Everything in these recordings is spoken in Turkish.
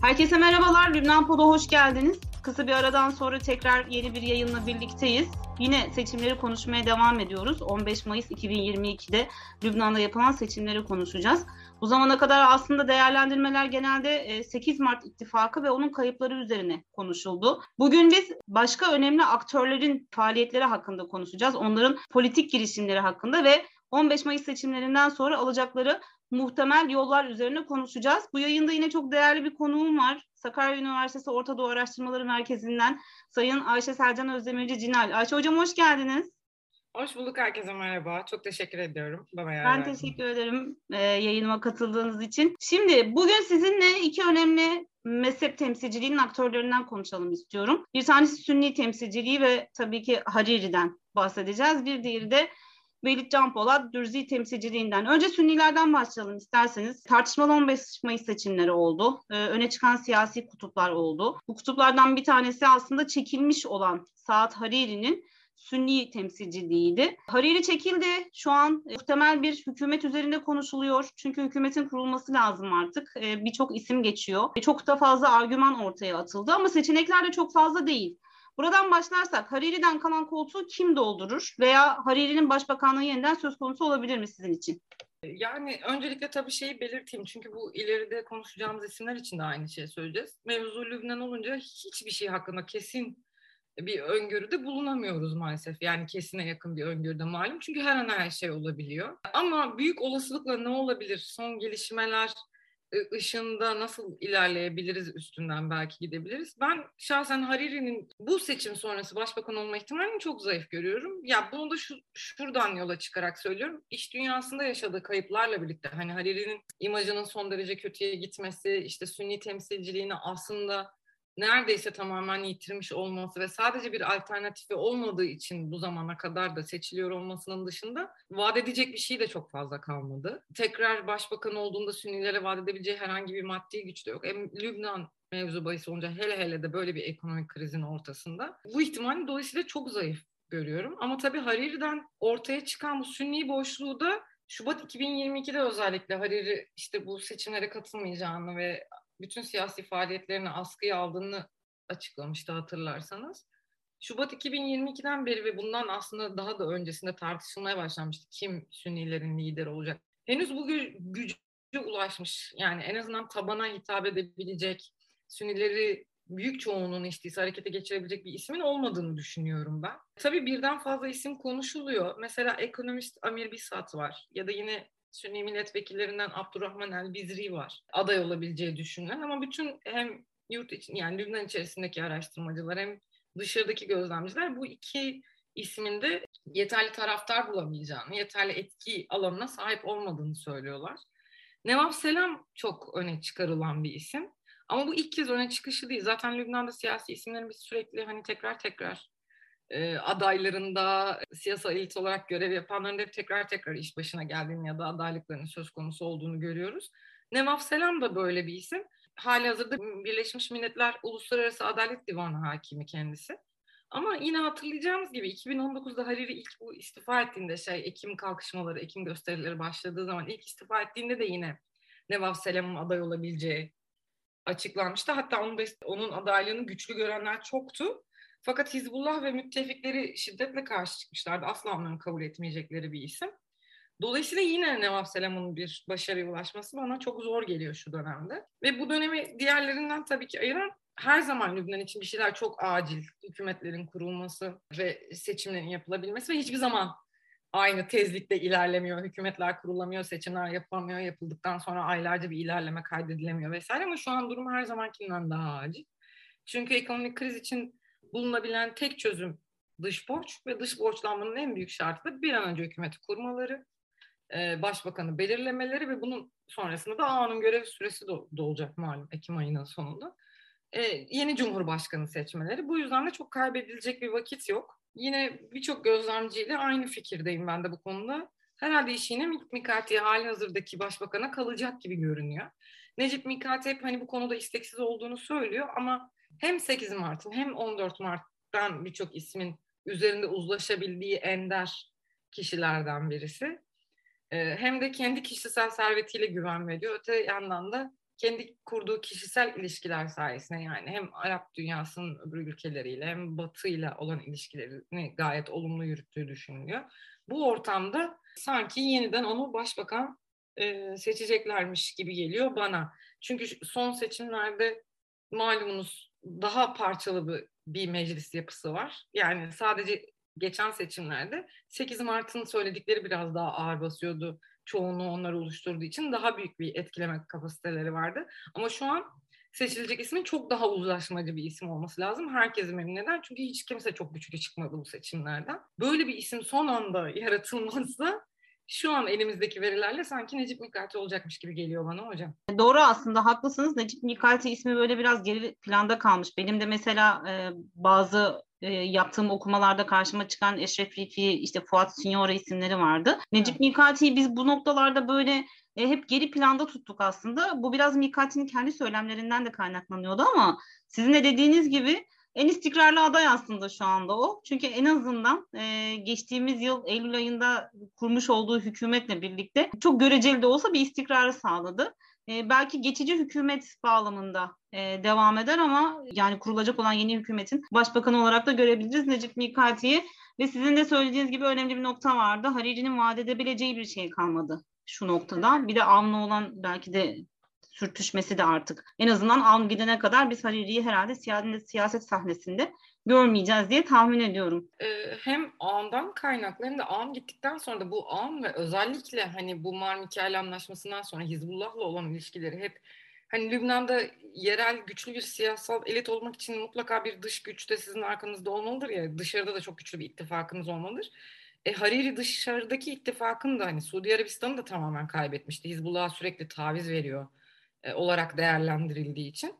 Herkese merhabalar. Lübnan Pod'a hoş geldiniz. Kısa bir aradan sonra tekrar yeni bir yayınla birlikteyiz. Yine seçimleri konuşmaya devam ediyoruz. 15 Mayıs 2022'de Lübnan'da yapılan seçimleri konuşacağız. Bu zamana kadar aslında değerlendirmeler genelde 8 e, Mart ittifakı ve onun kayıpları üzerine konuşuldu. Bugün biz başka önemli aktörlerin faaliyetleri hakkında konuşacağız. Onların politik girişimleri hakkında ve 15 Mayıs seçimlerinden sonra alacakları muhtemel yollar üzerine konuşacağız. Bu yayında yine çok değerli bir konuğum var. Sakarya Üniversitesi Orta Doğu Araştırmaları Merkezi'nden Sayın Ayşe Selcan Özdemirci Cinal. Ayşe Hocam hoş geldiniz. Hoş bulduk herkese merhaba. Çok teşekkür ediyorum. Bana ben verdiniz. teşekkür ederim e, yayınıma katıldığınız için. Şimdi bugün sizinle iki önemli mezhep temsilciliğinin aktörlerinden konuşalım istiyorum. Bir tanesi Sünni temsilciliği ve tabii ki Hariri'den bahsedeceğiz. Bir diğeri de Velid Can Polat Dürzi temsilciliğinden. Önce Sünnilerden başlayalım isterseniz. Tartışmalı 15 Mayıs seçimleri oldu. Ee, öne çıkan siyasi kutuplar oldu. Bu kutuplardan bir tanesi aslında çekilmiş olan Saat Hariri'nin Sünni temsilciliğiydi. Hariri çekildi. Şu an muhtemel bir hükümet üzerinde konuşuluyor. Çünkü hükümetin kurulması lazım artık. Ee, Birçok isim geçiyor. Çok da fazla argüman ortaya atıldı ama seçenekler de çok fazla değil. Buradan başlarsak Hariri'den kalan koltuğu kim doldurur veya Hariri'nin başbakanlığı yeniden söz konusu olabilir mi sizin için? Yani öncelikle tabii şeyi belirteyim çünkü bu ileride konuşacağımız isimler için de aynı şeyi söyleyeceğiz. Mevzu Lübnan olunca hiçbir şey hakkında kesin bir öngörüde bulunamıyoruz maalesef. Yani kesine yakın bir öngörüde malum. Çünkü her an her şey olabiliyor. Ama büyük olasılıkla ne olabilir? Son gelişmeler ışığında nasıl ilerleyebiliriz üstünden belki gidebiliriz. Ben şahsen Hariri'nin bu seçim sonrası başbakan olma ihtimalini çok zayıf görüyorum. Ya bunu da şu, şuradan yola çıkarak söylüyorum. İş dünyasında yaşadığı kayıplarla birlikte hani Hariri'nin imajının son derece kötüye gitmesi, işte sünni temsilciliğini aslında neredeyse tamamen yitirmiş olması ve sadece bir alternatifi olmadığı için bu zamana kadar da seçiliyor olmasının dışında vaat edecek bir şey de çok fazla kalmadı. Tekrar başbakan olduğunda Sünnilere vaat edebileceği herhangi bir maddi güç de yok. Hem Lübnan mevzu bahis olunca hele hele de böyle bir ekonomik krizin ortasında bu ihtimali dolayısıyla çok zayıf görüyorum. Ama tabii Hariri'den ortaya çıkan bu Sünni boşluğu da Şubat 2022'de özellikle Hariri işte bu seçimlere katılmayacağını ve bütün siyasi faaliyetlerini askıya aldığını açıklamıştı hatırlarsanız. Şubat 2022'den beri ve bundan aslında daha da öncesinde tartışılmaya başlanmıştı. Kim Sünnilerin lideri olacak? Henüz bu gü- güce ulaşmış. Yani en azından tabana hitap edebilecek, Sünnileri büyük çoğunluğunu işteyse harekete geçirebilecek bir ismin olmadığını düşünüyorum ben. Tabii birden fazla isim konuşuluyor. Mesela ekonomist Amir Bisat var ya da yine Sünni milletvekillerinden Abdurrahman El Bizri var. Aday olabileceği düşünülen ama bütün hem yurt için yani Lübnan içerisindeki araştırmacılar hem dışarıdaki gözlemciler bu iki isminde yeterli taraftar bulamayacağını, yeterli etki alanına sahip olmadığını söylüyorlar. Nevaf Selam çok öne çıkarılan bir isim. Ama bu ilk kez öne çıkışı değil. Zaten Lübnan'da siyasi isimlerin biz sürekli hani tekrar tekrar e, adaylarında siyasal elit olarak görev yapanların hep tekrar tekrar iş başına geldiğini ya da adaylıklarının söz konusu olduğunu görüyoruz. Nevaf Selam da böyle bir isim. Hali hazırda Birleşmiş Milletler Uluslararası Adalet Divanı hakimi kendisi. Ama yine hatırlayacağımız gibi 2019'da Hariri ilk bu istifa ettiğinde şey Ekim kalkışmaları, Ekim gösterileri başladığı zaman ilk istifa ettiğinde de yine Nevaf Selam'ın aday olabileceği açıklanmıştı. Hatta onun, onun adaylığını güçlü görenler çoktu. Fakat Hizbullah ve müttefikleri şiddetle karşı çıkmışlardı. Asla onların kabul etmeyecekleri bir isim. Dolayısıyla yine Nevaf Selam'ın bir başarıya ulaşması bana çok zor geliyor şu dönemde. Ve bu dönemi diğerlerinden tabii ki ayıran her zaman Lübnan için bir şeyler çok acil. Hükümetlerin kurulması ve seçimlerin yapılabilmesi ve hiçbir zaman aynı tezlikte ilerlemiyor. Hükümetler kurulamıyor, seçimler yapılamıyor, yapıldıktan sonra aylarca bir ilerleme kaydedilemiyor vesaire ama şu an durum her zamankinden daha acil. Çünkü ekonomik kriz için bulunabilen tek çözüm dış borç ve dış borçlanmanın en büyük şartı da bir an önce hükümeti kurmaları, e, başbakanı belirlemeleri ve bunun sonrasında da AA'nın görev süresi dolacak malum Ekim ayının sonunda. E, yeni cumhurbaşkanı seçmeleri. Bu yüzden de çok kaybedilecek bir vakit yok. Yine birçok gözlemciyle aynı fikirdeyim ben de bu konuda. Herhalde iş yine Mikati hali hazırdaki başbakana kalacak gibi görünüyor. Necip Mikati hep hani bu konuda isteksiz olduğunu söylüyor ama hem 8 Mart'ın hem 14 Mart'tan birçok ismin üzerinde uzlaşabildiği ender kişilerden birisi. Ee, hem de kendi kişisel servetiyle güven veriyor. Öte yandan da kendi kurduğu kişisel ilişkiler sayesinde yani hem Arap dünyasının öbür ülkeleriyle hem Batı ile olan ilişkilerini gayet olumlu yürüttüğü düşünülüyor. Bu ortamda sanki yeniden onu başbakan e, seçeceklermiş gibi geliyor bana. Çünkü son seçimlerde malumunuz daha parçalı bir, bir meclis yapısı var. Yani sadece geçen seçimlerde 8 Mart'ın söyledikleri biraz daha ağır basıyordu. Çoğunluğu onlar oluşturduğu için daha büyük bir etkileme kapasiteleri vardı. Ama şu an seçilecek ismin çok daha uzlaşmacı bir isim olması lazım. Herkesi memnun eder. Çünkü hiç kimse çok güçlü çıkmadı bu seçimlerden. Böyle bir isim son anda yaratılmazsa şu an elimizdeki verilerle sanki Necip Mikalti olacakmış gibi geliyor bana hocam. Doğru aslında haklısınız. Necip Mikalti ismi böyle biraz geri planda kalmış. Benim de mesela e, bazı e, yaptığım okumalarda karşıma çıkan Eşref Rifi, işte Fuat Signora isimleri vardı. Necip Mikalti'yi biz bu noktalarda böyle e, hep geri planda tuttuk aslında. Bu biraz Mikalti'nin kendi söylemlerinden de kaynaklanıyordu ama sizin de dediğiniz gibi en istikrarlı aday aslında şu anda o. Çünkü en azından e, geçtiğimiz yıl Eylül ayında kurmuş olduğu hükümetle birlikte çok göreceli de olsa bir istikrarı sağladı. E, belki geçici hükümet bağlamında e, devam eder ama yani kurulacak olan yeni hükümetin başbakanı olarak da görebiliriz Necip Mikati'yi. Ve sizin de söylediğiniz gibi önemli bir nokta vardı. Hariri'nin vaat edebileceği bir şey kalmadı şu noktada. Bir de Avn'la olan belki de sürtüşmesi de artık. En azından Avn gidene kadar biz Hariri'yi herhalde siyaset sahnesinde görmeyeceğiz diye tahmin ediyorum. Ee, hem Ağam'dan kaynaklı hem de Ağam gittikten sonra da bu Ağam ve özellikle hani bu Mar anlaşmasından sonra Hizbullah'la olan ilişkileri hep hani Lübnan'da yerel güçlü bir siyasal elit olmak için mutlaka bir dış güç de sizin arkanızda olmalıdır ya dışarıda da çok güçlü bir ittifakınız olmalıdır. E, Hariri dışarıdaki ittifakın da hani Suudi Arabistan'ı da tamamen kaybetmişti. Hizbullah'a sürekli taviz veriyor olarak değerlendirildiği için.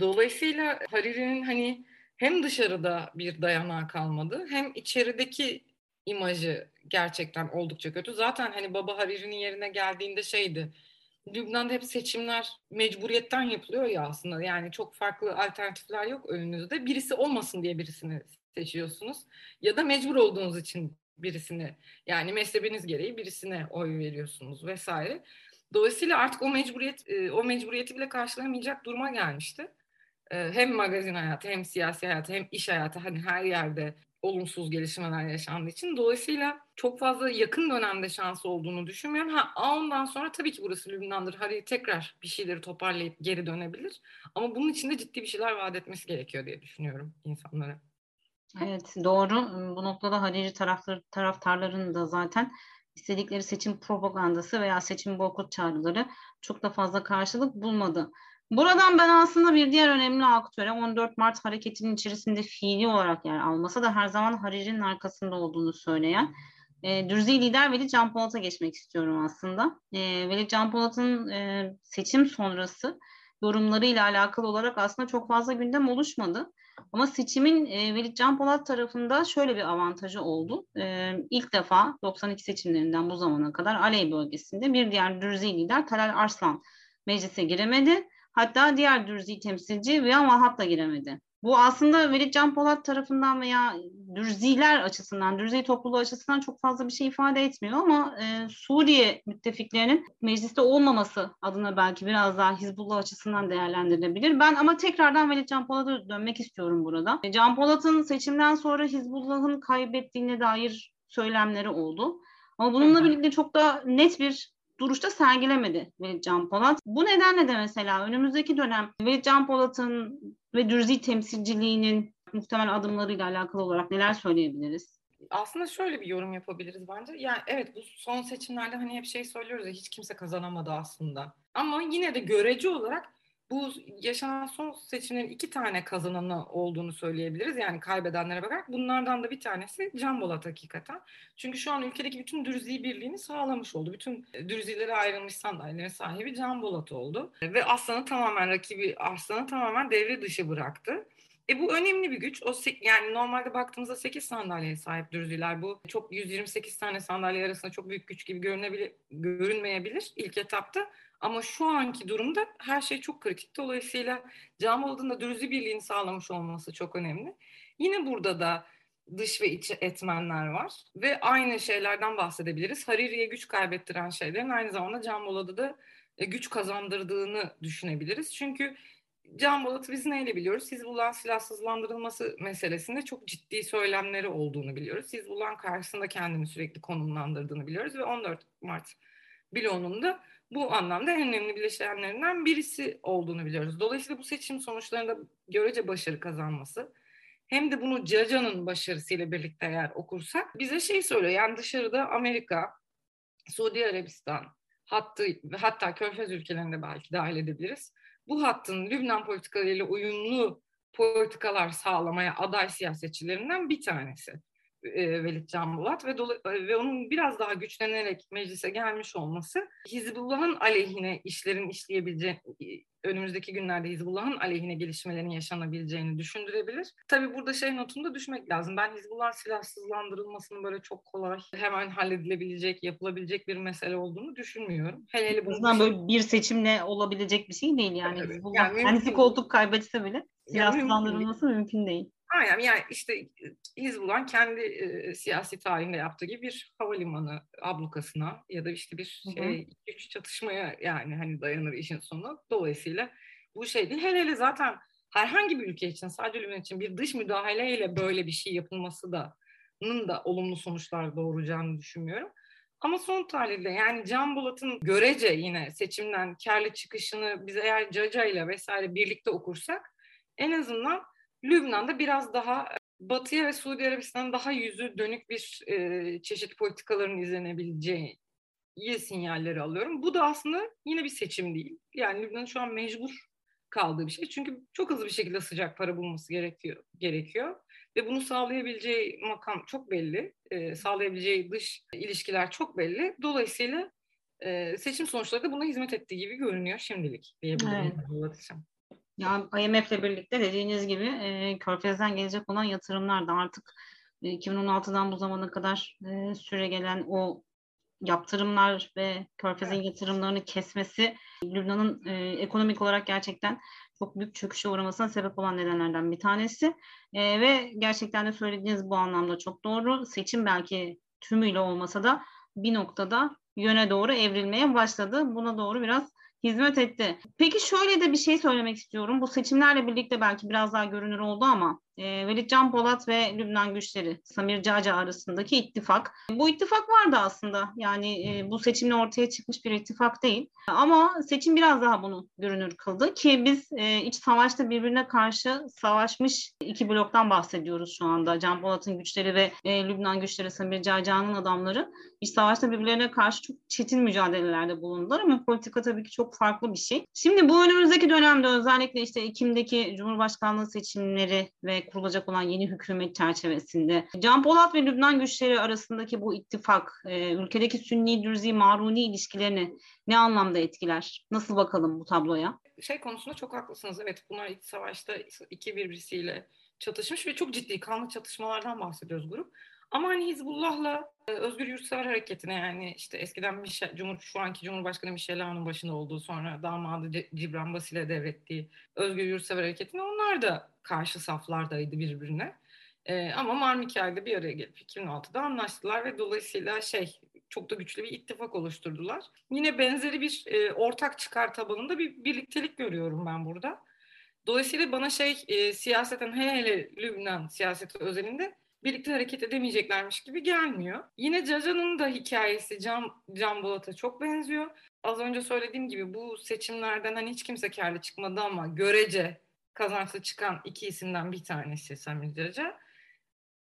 Dolayısıyla Hariri'nin hani hem dışarıda bir dayanağı kalmadı hem içerideki imajı gerçekten oldukça kötü. Zaten hani Baba Hariri'nin yerine geldiğinde şeydi. Lübnan'da hep seçimler mecburiyetten yapılıyor ya aslında. Yani çok farklı alternatifler yok önünüzde. Birisi olmasın diye birisini seçiyorsunuz. Ya da mecbur olduğunuz için birisini yani mezhebiniz gereği birisine oy veriyorsunuz vesaire. Dolayısıyla artık o mecburiyet e, o mecburiyeti bile karşılayamayacak duruma gelmişti. E, hem magazin hayatı hem siyasi hayatı hem iş hayatı hani her yerde olumsuz gelişmeler yaşandığı için. Dolayısıyla çok fazla yakın dönemde şansı olduğunu düşünmüyorum. Ha ondan sonra tabii ki burası Lübnan'dır. Harry tekrar bir şeyleri toparlayıp geri dönebilir. Ama bunun için de ciddi bir şeyler vaat etmesi gerekiyor diye düşünüyorum insanlara. Evet doğru. Bu noktada taraftar, taraftarların da zaten istedikleri seçim propagandası veya seçim boykot çağrıları çok da fazla karşılık bulmadı. Buradan ben aslında bir diğer önemli aktöre 14 Mart hareketinin içerisinde fiili olarak yer almasa da her zaman Hariri'nin arkasında olduğunu söyleyen e, Dürzi lider Veli Can Polat'a geçmek istiyorum aslında. E, Veli Can Polat'ın e, seçim sonrası yorumlarıyla alakalı olarak aslında çok fazla gündem oluşmadı. Ama seçimin e, Velid Can Polat tarafında şöyle bir avantajı oldu. E, ilk defa 92 seçimlerinden bu zamana kadar Aley bölgesinde bir diğer Dürzi lider Talal Arslan meclise giremedi. Hatta diğer Dürzi temsilci Viyan Vahap da giremedi. Bu aslında Velid Can Polat tarafından veya Dürziler açısından, Dürzi topluluğu açısından çok fazla bir şey ifade etmiyor ama e, Suriye müttefiklerinin mecliste olmaması adına belki biraz daha Hizbullah açısından değerlendirilebilir. Ben ama tekrardan Velid Can Polat'a dönmek istiyorum burada. E, Can Polat'ın seçimden sonra Hizbullah'ın kaybettiğine dair söylemleri oldu. Ama bununla birlikte çok da net bir duruşta sergilemedi Velid Can Polat. Bu nedenle de mesela önümüzdeki dönem Velid Can Polat'ın ve Dürzi temsilciliğinin muhtemel adımlarıyla alakalı olarak neler söyleyebiliriz? Aslında şöyle bir yorum yapabiliriz bence. Yani evet bu son seçimlerde hani hep şey söylüyoruz ya hiç kimse kazanamadı aslında. Ama yine de görece olarak bu yaşanan son seçimlerin iki tane kazananı olduğunu söyleyebiliriz. Yani kaybedenlere bakarak bunlardan da bir tanesi Can Bolat hakikaten. Çünkü şu an ülkedeki bütün dürzi birliğini sağlamış oldu. Bütün dürzilere ayrılmış sandalyelerin sahibi Can Bolat oldu. Ve Aslan'ı tamamen rakibi Arslan'ı tamamen devre dışı bıraktı. E bu önemli bir güç. O yani normalde baktığımızda 8 sandalyeye sahip Dürziler. Bu çok 128 tane sandalye arasında çok büyük güç gibi görünebilir, görünmeyebilir ilk etapta. Ama şu anki durumda her şey çok kritik. Dolayısıyla Camialı'nın da dürüzü birliğini sağlamış olması çok önemli. Yine burada da dış ve iç etmenler var ve aynı şeylerden bahsedebiliriz. Hariri'ye güç kaybettiren şeylerin aynı zamanda Camialı'da da e, güç kazandırdığını düşünebiliriz. Çünkü Can Bolat'ı biz neyle biliyoruz? Hizbullah'ın silahsızlandırılması meselesinde çok ciddi söylemleri olduğunu biliyoruz. Hizbullah'ın karşısında kendini sürekli konumlandırdığını biliyoruz ve 14 Mart bloğunun da bu anlamda en önemli bileşenlerinden birisi olduğunu biliyoruz. Dolayısıyla bu seçim sonuçlarında görece başarı kazanması hem de bunu Caca'nın başarısıyla birlikte eğer okursak bize şey söylüyor. Yani dışarıda Amerika, Suudi Arabistan, hattı, hatta Körfez ülkelerinde belki dahil edebiliriz. Bu hattın Lübnan politikalarıyla uyumlu politikalar sağlamaya aday siyasetçilerinden bir tanesi e, Velid Can Bulat ve, dolu, ve onun biraz daha güçlenerek meclise gelmiş olması Hizbullah'ın aleyhine işlerin işleyebileceği önümüzdeki günlerde Hizbullah'ın aleyhine gelişmelerin yaşanabileceğini düşündürebilir. Tabii burada şey notunda düşmek lazım. Ben Hizbullah silahsızlandırılmasının böyle çok kolay hemen halledilebilecek, yapılabilecek bir mesele olduğunu düşünmüyorum. Hele hele bu şey... böyle bir seçimle olabilecek bir şey değil yani. Evet, Hizbullah yani kendisi koltuk kaybetse bile silahsızlandırılması yani mümkün değil. Aynen yani işte Hizbullah kendi e, siyasi tarihinde yaptığı gibi bir havalimanı ablukasına ya da işte bir şey güç çatışmaya yani hani dayanır işin sonu. Dolayısıyla bu şey değil. Hele hele zaten herhangi bir ülke için sadece Lübnan için bir dış müdahaleyle böyle bir şey yapılması da da olumlu sonuçlar doğuracağını düşünmüyorum. Ama son tahlilde yani Can Bulat'ın görece yine seçimden karlı çıkışını biz eğer Caca ile vesaire birlikte okursak en azından Lübnan'da biraz daha e, Batı'ya ve Suudi Arabistan'a daha yüzü dönük bir e, çeşit politikaların izlenebileceği iyi sinyalleri alıyorum. Bu da aslında yine bir seçim değil. Yani Lübnan'ın şu an mecbur kaldığı bir şey. Çünkü çok hızlı bir şekilde sıcak para bulması gerekiyor. gerekiyor. Ve bunu sağlayabileceği makam çok belli. E, sağlayabileceği dış ilişkiler çok belli. Dolayısıyla e, seçim sonuçları da buna hizmet ettiği gibi görünüyor şimdilik diyebilirim. Evet. Yani IMF'le birlikte dediğiniz gibi e, Körfez'den gelecek olan yatırımlar da artık e, 2016'dan bu zamana kadar e, süre gelen o yaptırımlar ve Körfez'in yatırımlarını kesmesi Lübnan'ın e, ekonomik olarak gerçekten çok büyük çöküşe uğramasına sebep olan nedenlerden bir tanesi. E, ve gerçekten de söylediğiniz bu anlamda çok doğru. Seçim belki tümüyle olmasa da bir noktada yöne doğru evrilmeye başladı. Buna doğru biraz hizmet etti. Peki şöyle de bir şey söylemek istiyorum. Bu seçimlerle birlikte belki biraz daha görünür oldu ama e, Velid Can Polat ve Lübnan güçleri Samir Caca arasındaki ittifak. Bu ittifak vardı aslında. Yani e, bu seçimle ortaya çıkmış bir ittifak değil. Ama seçim biraz daha bunu görünür kıldı ki biz e, iç savaşta birbirine karşı savaşmış iki bloktan bahsediyoruz şu anda. Can Polat'ın güçleri ve e, Lübnan güçleri Samir Caca'nın adamları iç savaşta birbirlerine karşı çok çetin mücadelelerde bulundular ama politika tabii ki çok farklı bir şey. Şimdi bu önümüzdeki dönemde özellikle işte Ekim'deki Cumhurbaşkanlığı seçimleri ve kurulacak olan yeni hükümet çerçevesinde Can Polat ve Lübnan güçleri arasındaki bu ittifak e, ülkedeki Sünni, Dürzi, Maruni ilişkilerini ne anlamda etkiler? Nasıl bakalım bu tabloya? Şey konusunda çok haklısınız. Evet bunlar iç savaşta iki birbirisiyle çatışmış ve çok ciddi kanlı çatışmalardan bahsediyoruz grup. Ama hani Hizbullah'la e, Özgür Yurtsever Hareketi'ne yani işte eskiden Michel, Cumhur, şu anki Cumhurbaşkanı Michel Aoun'un başında olduğu sonra damadı Cibran Basil'e devrettiği Özgür Yurtsever Hareketi'ne onlar da karşı saflardaydı birbirine. Ee, ama Marmikay'da bir araya gelip 2006'da anlaştılar ve dolayısıyla şey çok da güçlü bir ittifak oluşturdular. Yine benzeri bir e, ortak çıkar tabanında bir birliktelik görüyorum ben burada. Dolayısıyla bana şey e, siyaseten hele hele Lübnan siyaseti özelinde birlikte hareket edemeyeceklermiş gibi gelmiyor. Yine Caca'nın da hikayesi Can, Can Bolat'a çok benziyor. Az önce söylediğim gibi bu seçimlerden hani hiç kimse karlı çıkmadı ama görece kazançlı çıkan iki isimden bir tanesi Samir Caca.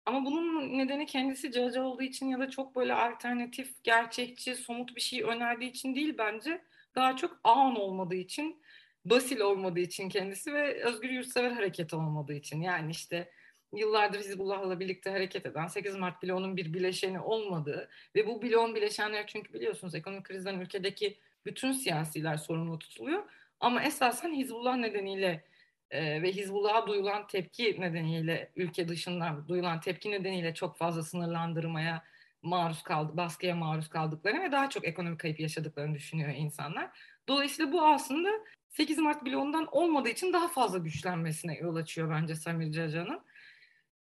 Ama bunun nedeni kendisi Caca olduğu için ya da çok böyle alternatif, gerçekçi, somut bir şey önerdiği için değil bence. Daha çok an olmadığı için, basil olmadığı için kendisi ve özgür yurtsever hareket olmadığı için. Yani işte yıllardır Hizbullah'la birlikte hareket eden 8 Mart bloğunun bir bileşeni olmadığı ve bu bloğun bileşenleri çünkü biliyorsunuz ekonomik krizden ülkedeki bütün siyasiler sorumlu tutuluyor. Ama esasen Hizbullah nedeniyle e, ve Hizbullah'a duyulan tepki nedeniyle ülke dışından duyulan tepki nedeniyle çok fazla sınırlandırmaya maruz kaldı, baskıya maruz kaldıklarını ve daha çok ekonomik kayıp yaşadıklarını düşünüyor insanlar. Dolayısıyla bu aslında 8 Mart bloğundan olmadığı için daha fazla güçlenmesine yol açıyor bence Samir Caca'nın.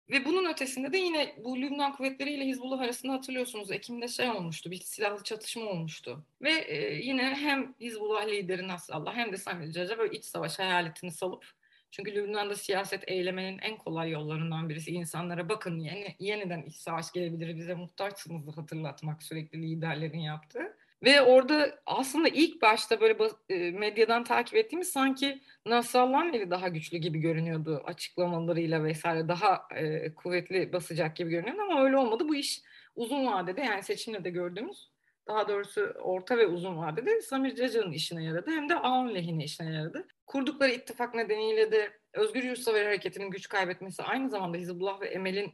Ve bunun ötesinde de yine bu Lübnan kuvvetleri ile Hizbullah arasında hatırlıyorsunuz Ekim'de şey olmuştu, bir silahlı çatışma olmuştu. Ve e, yine hem Hizbullah lideri Nasrallah hem de Samir Caca böyle iç savaş hayaletini salıp çünkü Lübnan'da siyaset eylemenin en kolay yollarından birisi insanlara bakın yeni, yeniden iç savaş gelebilir bize muhtaçsınızı hatırlatmak sürekli liderlerin yaptığı. Ve orada aslında ilk başta böyle e, medyadan takip ettiğimiz sanki Nasrallah'ın eli daha güçlü gibi görünüyordu açıklamalarıyla vesaire daha e, kuvvetli basacak gibi görünüyordu ama öyle olmadı. Bu iş uzun vadede yani seçimle de gördüğümüz daha doğrusu orta ve uzun vadede Samir Caca'nın işine yaradı hem de Aun lehine işine yaradı. Kurdukları ittifak nedeniyle de Özgür Yurtsever Hareketi'nin güç kaybetmesi aynı zamanda Hizbullah ve Emel'in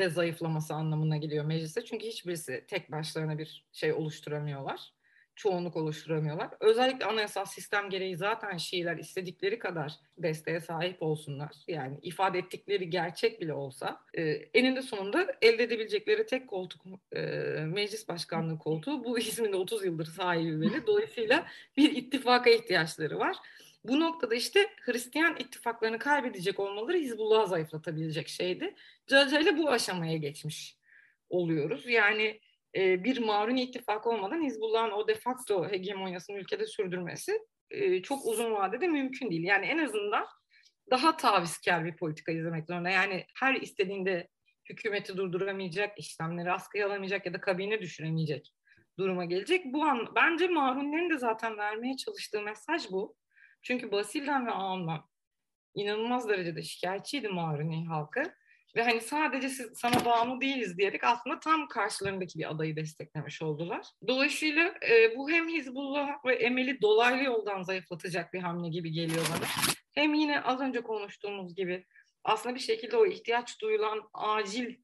de zayıflaması anlamına geliyor mecliste. Çünkü hiçbirisi tek başlarına bir şey oluşturamıyorlar. Çoğunluk oluşturamıyorlar. Özellikle anayasal sistem gereği zaten Şiiler istedikleri kadar desteğe sahip olsunlar. Yani ifade ettikleri gerçek bile olsa e, eninde sonunda elde edebilecekleri tek koltuk e, meclis başkanlığı koltuğu bu isminde 30 yıldır sahibi beni. Dolayısıyla bir ittifaka ihtiyaçları var. Bu noktada işte Hristiyan ittifaklarını kaybedecek olmaları Hizbullah'ı zayıflatabilecek şeydi. Caca bu aşamaya geçmiş oluyoruz. Yani e, bir Maruni ittifak olmadan Hizbullah'ın o de facto hegemonyasını ülkede sürdürmesi e, çok uzun vadede mümkün değil. Yani en azından daha tavizkar bir politika izlemek zorunda. Yani her istediğinde hükümeti durduramayacak, işlemleri askıya alamayacak ya da kabine düşüremeyecek duruma gelecek. Bu an bence Marunilerin de zaten vermeye çalıştığı mesaj bu. Çünkü Basil'den ve Ağam'dan inanılmaz derecede şikayetçiydi Maruni halkı. Ve hani sadece siz, sana bağımlı değiliz diyerek aslında tam karşılarındaki bir adayı desteklemiş oldular. Dolayısıyla e, bu hem Hizbullah ve Emel'i dolaylı yoldan zayıflatacak bir hamle gibi geliyor bana. Hem yine az önce konuştuğumuz gibi aslında bir şekilde o ihtiyaç duyulan acil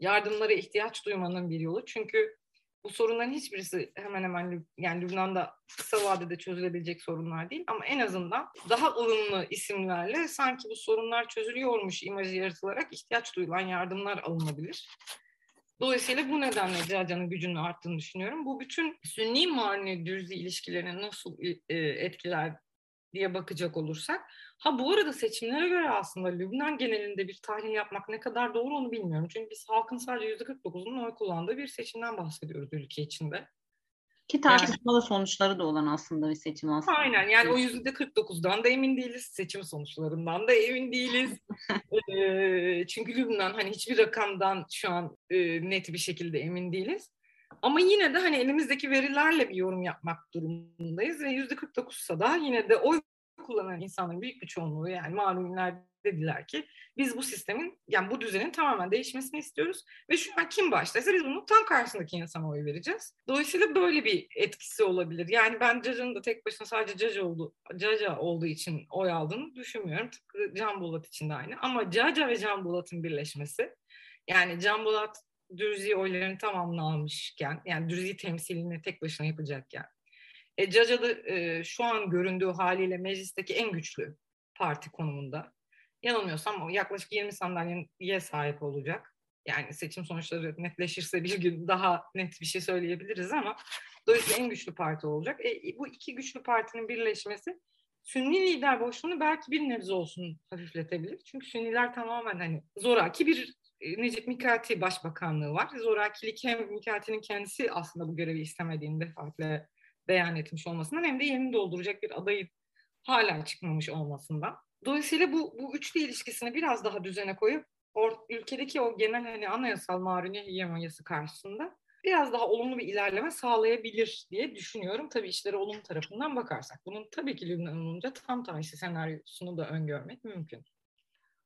yardımlara ihtiyaç duymanın bir yolu. Çünkü bu sorunların hiçbirisi hemen hemen yani Lübnan'da kısa vadede çözülebilecek sorunlar değil ama en azından daha ılımlı isimlerle sanki bu sorunlar çözülüyormuş imajı yaratılarak ihtiyaç duyulan yardımlar alınabilir. Dolayısıyla bu nedenle Caca'nın gücünün arttığını düşünüyorum. Bu bütün Sünni Marni Dürzi ilişkilerini nasıl e, etkiler diye bakacak olursak Ha bu arada seçimlere göre aslında Lübnan genelinde bir tahlil yapmak ne kadar doğru onu bilmiyorum. Çünkü biz halkın sadece %49'unun oy kullandığı bir seçimden bahsediyoruz ülke içinde. Ki tartışmalı yani, sonuçları da olan aslında bir seçim aslında. Aynen yani o yüzde 49'dan da emin değiliz. Seçim sonuçlarından da emin değiliz. e, çünkü Lübnan hani hiçbir rakamdan şu an e, net bir şekilde emin değiliz. Ama yine de hani elimizdeki verilerle bir yorum yapmak durumundayız ve yüzde 49'sa da yine de oy kullanan insanların büyük bir çoğunluğu yani malumlar dediler ki biz bu sistemin yani bu düzenin tamamen değişmesini istiyoruz ve şu an kim başlaysa biz bunun tam karşısındaki insana oy vereceğiz. Dolayısıyla böyle bir etkisi olabilir. Yani ben Caca'nın da tek başına sadece Caca oldu, Caca olduğu için oy aldığını düşünmüyorum. Tıpkı Can Bulat için de aynı. Ama Caca ve Can Bulat'ın birleşmesi yani Can Bulat Dürzi oylarını tamamını almışken yani Dürzi temsilini tek başına yapacakken e, Caca'da e, şu an göründüğü haliyle meclisteki en güçlü parti konumunda. Yanılmıyorsam yaklaşık 20 sandalyeye sahip olacak. Yani seçim sonuçları netleşirse bir gün daha net bir şey söyleyebiliriz ama dolayısıyla en güçlü parti olacak. E, bu iki güçlü partinin birleşmesi Sünni lider boşluğunu belki bir nebze olsun hafifletebilir. Çünkü Sünniler tamamen hani zoraki bir Necip Mikati Başbakanlığı var. Zorakilik hem Mikati'nin kendisi aslında bu görevi istemediğini defaatle beyan etmiş olmasından hem de yerini dolduracak bir adayı hala çıkmamış olmasından. Dolayısıyla bu, bu üçlü ilişkisini biraz daha düzene koyup or, ülkedeki o genel hani anayasal maruni hegemonyası karşısında biraz daha olumlu bir ilerleme sağlayabilir diye düşünüyorum. Tabii işlere olumlu tarafından bakarsak. Bunun tabii ki Lübnan olunca tam tersi senaryosunu da öngörmek mümkün.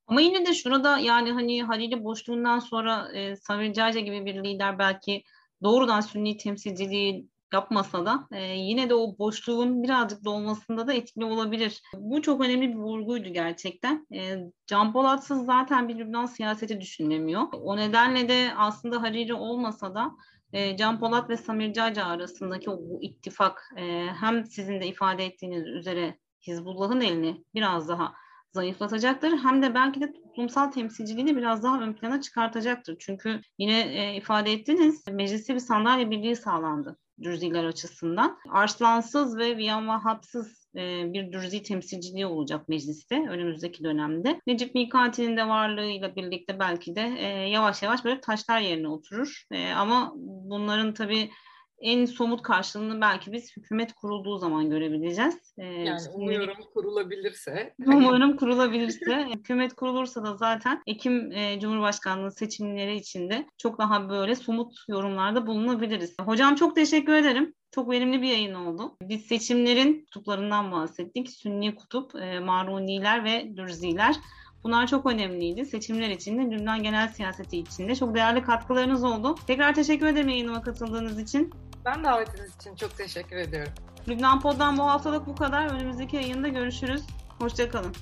Ama yine de şurada yani hani Halil'i boşluğundan sonra e, Samir Caca gibi bir lider belki doğrudan Sünni temsilciliği yapmasa da e, yine de o boşluğun birazcık dolmasında da etkili olabilir. Bu çok önemli bir vurguydu gerçekten. E, Can Polat'sız zaten bir Lübnan siyaseti düşünülemiyor. O nedenle de aslında Hariri olmasa da e, Can Polat ve Samir Caca arasındaki o bu ittifak e, hem sizin de ifade ettiğiniz üzere Hizbullah'ın elini biraz daha zayıflatacaktır. Hem de belki de toplumsal temsilciliğini biraz daha ön plana çıkartacaktır. Çünkü yine e, ifade ettiniz mecliste bir sandalye birliği sağlandı. Dürziler açısından. Arslansız ve Viyan Vahapsız e, bir Dürzi temsilciliği olacak mecliste önümüzdeki dönemde. Necip Mikati'nin de varlığıyla birlikte belki de e, yavaş yavaş böyle taşlar yerine oturur. E, ama bunların tabii en somut karşılığını belki biz hükümet kurulduğu zaman görebileceğiz. Ee, yani umuyorum kurulabilirse. Umuyorum kurulabilirse. hükümet kurulursa da zaten Ekim e, Cumhurbaşkanlığı seçimleri içinde çok daha böyle somut yorumlarda bulunabiliriz. Hocam çok teşekkür ederim. Çok verimli bir yayın oldu. Biz seçimlerin kutuplarından bahsettik. Sünni kutup, e, Maruniler ve Dürziler. Bunlar çok önemliydi. Seçimler için de Lübnan genel siyaseti için de çok değerli katkılarınız oldu. Tekrar teşekkür ederim yayınıma katıldığınız için. Ben davetiniz için çok teşekkür ediyorum. Lübnan Pod'dan bu haftalık bu kadar. Önümüzdeki yayında görüşürüz. Hoşçakalın.